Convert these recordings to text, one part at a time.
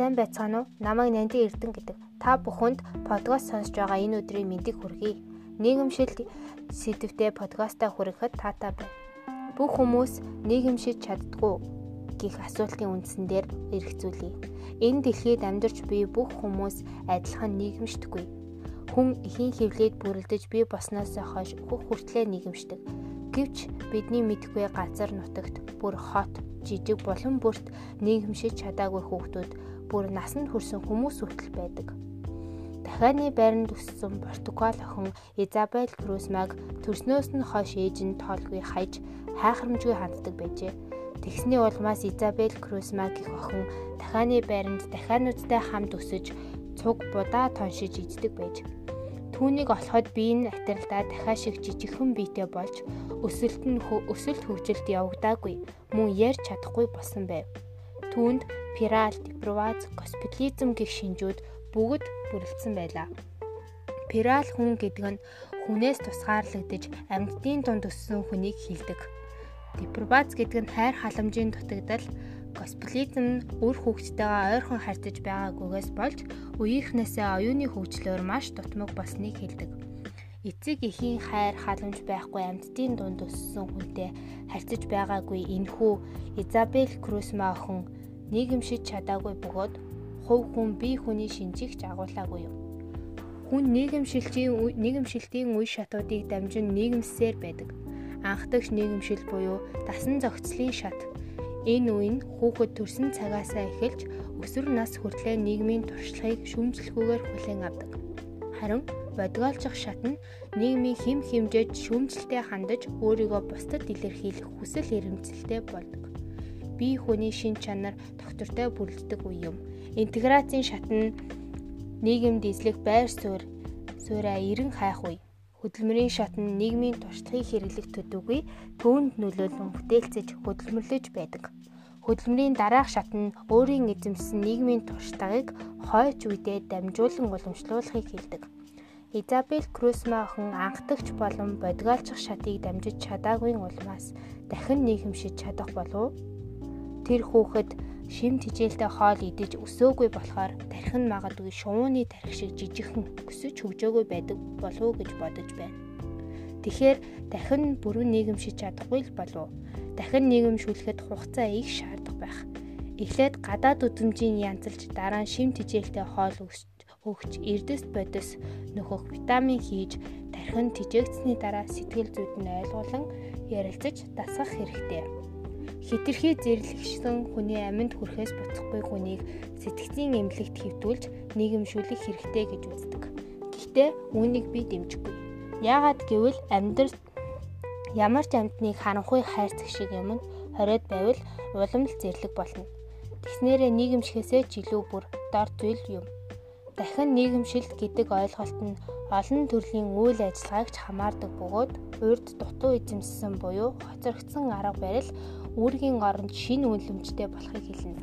сайн байцгаана уу? Намайг Нанди Эрдэнэ гэдэг. Та бүхэнд подкаст сонсож байгаа энэ өдрийн мэндийг хүргэе. Нийгэмшил сэдвтэй подкастаа хүрэхэд таатай байна. Бүх хүмүүс нийгэмшиж чаддгүй гих асуултын үндсэн дээр эргцүүлье. Энэ дэлхийд амьдарч буй бүх хүмүүс адилхан нийгэмшдэггүй. Хүн ихийн хөвлөд бүрлдэж бий босноос хойш бүх хүртлээр нийгэмшдэг. Гэвч бидний мэдхгүй газар нутагт бүр хот жижиг булан бүрт нийгэмшиж чадаагүй хүүхдүүд бүр насанд хүрсэн хүмүүс хүртэл байдаг. Дахианы байранд өссөн Португал охин Изабель Крусмаг төрснөөс нь хойш ээж нь тоолгүй хаяж хайхрамжгүй ханддаг байжээ. Тэгсний улмаас Изабель Крусмаг гэх охин дахианы байранд дахиануудтай хамт өсөж цуг будаа тоншиж иддэг байж. Түүнийг олоход бие нь атралтаа дахиад шиг жижигхэн биетэй болж өсөлт нь өсөлт хөгжилд явагдаагүй мөн ярьж чадахгүй болсон байв. Түүнд пирал, депроваз, госпитализм гэх шинжүүд бүгд бүрэлдсэн байлаа. Пирал хүн гэдэг нь хүнээс тусгаарлагдаж амьтдын дунд өссөн хүнийг хилдэг. Депроваз гэдэг нь хайр халамжийн дутагдал, госпитализм нь үр хөвгттэйгээ ойрхон харьцаж байгаагүйгээс болж үеийнхнээсээ оюуны хөгжлөөр маш дутмаг болсныг хэлдэг. Эцэг эхийн хайр халамж байхгүй амьтдын дунд өссөн хүнтэй харьцаж байгаагүй энэхүү Изабель Крусма охин нийгэмшиж чадаагүй бөгөөд хувь хүн бие хүний шинжийг ч агуулаагүй юм. Хүн нийгэмшилтийн нийгэмшилтийн үе шатуудыг дамжин нийгэмсээр байдаг. Анхдагч нийгэмшил буюу дасан зохицлын шат Энэ үе нь хүүхэд төрсэн цагаасаа эхэлж өсвөр нас хүртлээр нийгмийн туршлагыг шүүмжлэхгүйгээр хүлээн авдаг. Харин бодгоолчих шат нь нийгмийн хэм хэмжээж шүүмжлэлтэй хандаж өөрийгөө бусдад илэрхийлэх хүсэл эрмэлзэлтэй болдог. Бие хүний шин чанар доктортой бүрэлддэг үе юм. Интеграцийн шат нь нийгэмд эзлэх байр суурь суурьа эрен хайх үе Хөдөлмөрийн шат нь нийгмийн туршлагыг хэрэглэх төдийгүй түүнд нөлөөлөн бүтээлцэж хөдөлмөрлөж байдаг. Хөдөлмөрийн дараах шат нь өөрийн эзэмсэн нийгмийн туршлагыг хойч үедээ дамжуулан уламжлуулахыг хэлдэг. Изабель Крусма охин анхдагч болон бодгоолчих шатыг дамжиж чадаагүй улмаас дахин нийгэмшиж чадах болов тэр хүүхэд шим тижээлтэй хоол идэж өсөөгүй болохоор тархин магадгүй шувууны тархи шиг жижигхэн өсөж хөгжөөгөө байдаг болов уу гэж бодож байна. Тэгэхээр дахин бүрэн нийгэмшиж чадахгүй л болов? Дахин нийгэмшүүлэхэд хугацаа их шаардах байх. Эхлээд гадаад үзмжийн янзалж дараа нь шим тижээлтэй хоол өгч эрдэс бодис нөхөх витамин хийж тархин тижээгдсэний дараа сэтгэл зүйд нь ойлгуулан ярилцаж дасгах хэрэгтэй хитрхи зэрлэгшсэн хүний аминд хүрэхээс буцахгүй хүнийг сэтгцийн эмнэлэгт хэвтүүлж нийгэмшүүлэх хэрэгтэй гэж үздэг. Гэхдээ үүнийг би дэмжихгүй. Яагаад гэвэл амьдрал ямар ч амьтныг харанхуй хайрцаг шиг юм нь хориод байвал улам л зэрлэг болно. Тэгснээрээ нийгэмшихээсээ ч илүү бүр дор зүйл юм. Дахин нийгэмшилт гэдэг ойлголт нь олон төрлийн үйл ажиллагааг ч хамаардаг бөгөөд урд дутуу эзэмссэн буюу хоцрогдсон арга барил үүргийн оронд шинэ үнэлэмжтэй болохыг хэлнэ.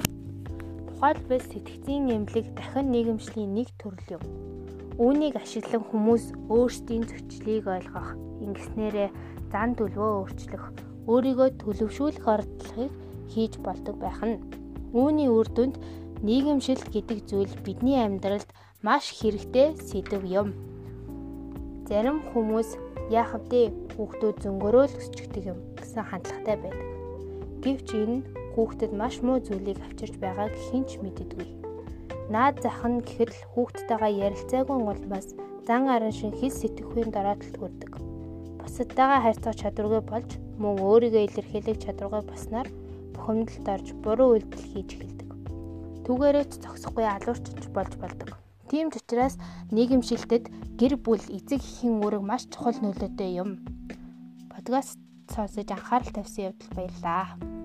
Тухайлбал сэтгцийн эмнэлэг дахин нийгэмшлийн нэг төрөл юм. Үүнийг ашиглан хүмүүс өөрсдийн зөчлийг ойлгох, ингэснээрээ зан төлөвөө өөрчлөх, өөрийгөө төлөвшүүлэх ордлогыг хийж болдог байх нь. Үүний үр дүнд нийгэмшил гэдэг зүйл бидний амьдралд маш хэрэгтэй сэдв юм. Зарим хүмүүс яах вэ? Хүүхдүүд зөнгөрөөл өсчихдөг юм гэсэн хандлагатай байдаг. Гэвч энэ хүүхдэд маш муу зүйлийг авчирч байгааг хинч мэддэггүй. Наад зах нь гэхэд л хүүхдтэйгээ ярилцаагүй улмаас зан арын шин хэл сэтгэхүйн дороотлолт хүрдэг. Бусадтайгаа харьцах чадваргүй болж мөн өөрийгөө илэрхийлэх чадваргүй болсноор бухимдалд орж буруу үйлдэл хийж эхэлдэг. Түүгээрээ ч зогсохгүй алуурчж болж болдог. Тийм ч учраас нийгэмшилтэд гэр бүл эцэг эхийн үүрэг маш чухал нөлөөтэй юм. Подкаст сонсож анхаарал тавьсан явдал баярлалаа.